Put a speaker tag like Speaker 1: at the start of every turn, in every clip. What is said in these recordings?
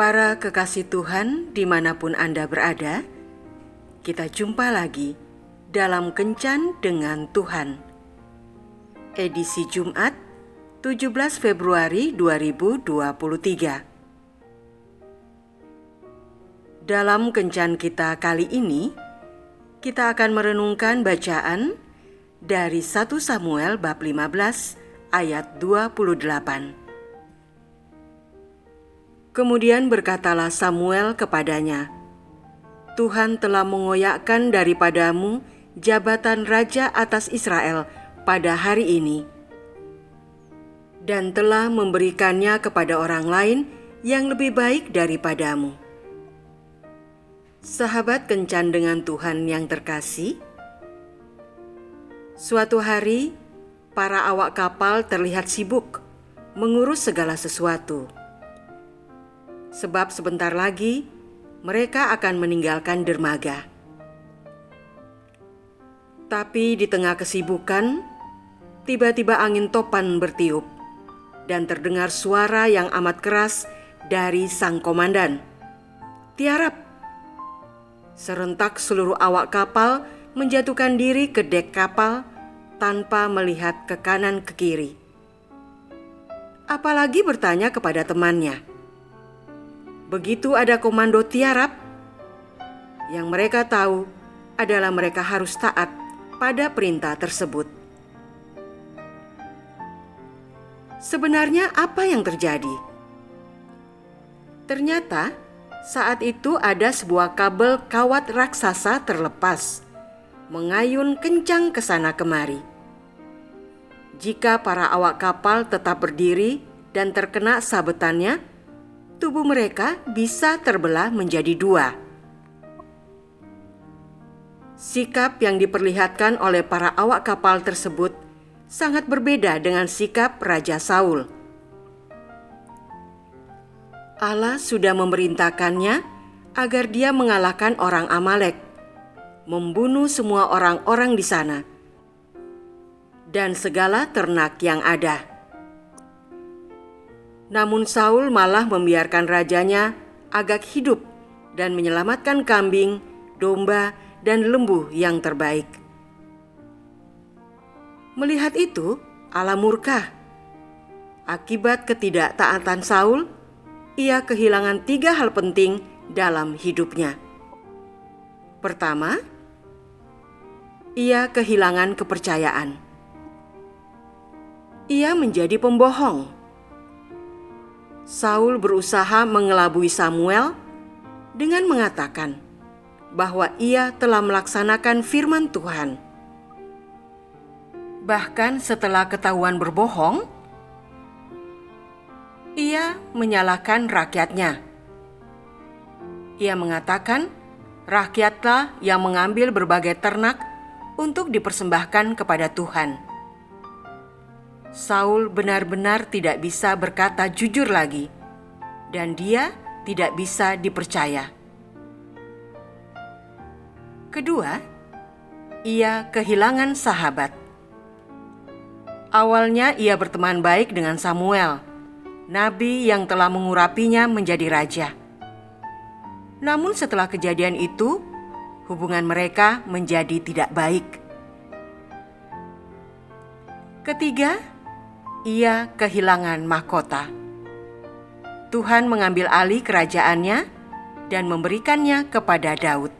Speaker 1: Para kekasih Tuhan, di mana pun Anda berada, kita jumpa lagi dalam Kencan dengan Tuhan. Edisi Jumat, 17 Februari 2023. Dalam Kencan kita kali ini, kita akan merenungkan bacaan dari 1 Samuel bab 15 ayat 28. Kemudian berkatalah Samuel kepadanya, "Tuhan telah mengoyakkan daripadamu jabatan raja atas Israel pada hari ini, dan telah memberikannya kepada orang lain yang lebih baik daripadamu." Sahabat kencan dengan Tuhan yang terkasih, suatu hari para awak kapal terlihat sibuk mengurus segala sesuatu sebab sebentar lagi mereka akan meninggalkan dermaga. Tapi di tengah kesibukan, tiba-tiba angin topan bertiup dan terdengar suara yang amat keras dari sang komandan. Tiarap! Serentak seluruh awak kapal menjatuhkan diri ke dek kapal tanpa melihat ke kanan ke kiri. Apalagi bertanya kepada temannya, Begitu ada komando tiarap, yang mereka tahu adalah mereka harus taat pada perintah tersebut. Sebenarnya, apa yang terjadi? Ternyata, saat itu ada sebuah kabel kawat raksasa terlepas, mengayun kencang ke sana kemari. Jika para awak kapal tetap berdiri dan terkena sabetannya, tubuh mereka bisa terbelah menjadi dua. Sikap yang diperlihatkan oleh para awak kapal tersebut sangat berbeda dengan sikap Raja Saul. Allah sudah memerintahkannya agar dia mengalahkan orang Amalek, membunuh semua orang-orang di sana, dan segala ternak yang ada. Namun Saul malah membiarkan rajanya agak hidup dan menyelamatkan kambing, domba, dan lembu yang terbaik. Melihat itu, Allah murka. Akibat ketidaktaatan Saul, ia kehilangan tiga hal penting dalam hidupnya. Pertama, ia kehilangan kepercayaan. Ia menjadi pembohong Saul berusaha mengelabui Samuel dengan mengatakan bahwa ia telah melaksanakan firman Tuhan. Bahkan setelah ketahuan berbohong, ia menyalahkan rakyatnya. Ia mengatakan, rakyatlah yang mengambil berbagai ternak untuk dipersembahkan kepada Tuhan. Saul benar-benar tidak bisa berkata jujur lagi, dan dia tidak bisa dipercaya. Kedua, ia kehilangan sahabat. Awalnya ia berteman baik dengan Samuel, nabi yang telah mengurapinya menjadi raja. Namun setelah kejadian itu, hubungan mereka menjadi tidak baik. Ketiga, ia kehilangan mahkota. Tuhan mengambil alih kerajaannya dan memberikannya kepada Daud.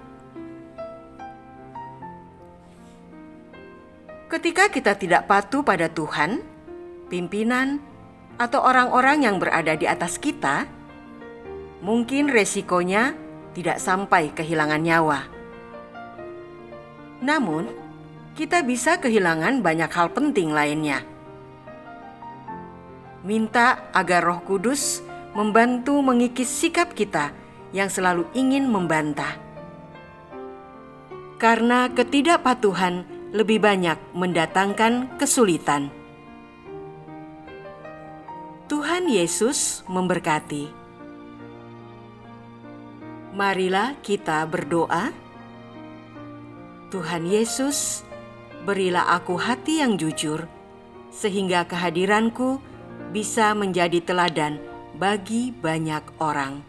Speaker 1: Ketika kita tidak patuh pada Tuhan, pimpinan, atau orang-orang yang berada di atas kita, mungkin resikonya tidak sampai kehilangan nyawa. Namun, kita bisa kehilangan banyak hal penting lainnya minta agar Roh Kudus membantu mengikis sikap kita yang selalu ingin membantah. Karena ketidakpatuhan lebih banyak mendatangkan kesulitan. Tuhan Yesus memberkati. Marilah kita berdoa. Tuhan Yesus, berilah aku hati yang jujur, sehingga kehadiranku bisa menjadi teladan bagi banyak orang.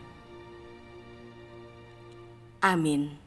Speaker 1: Amin.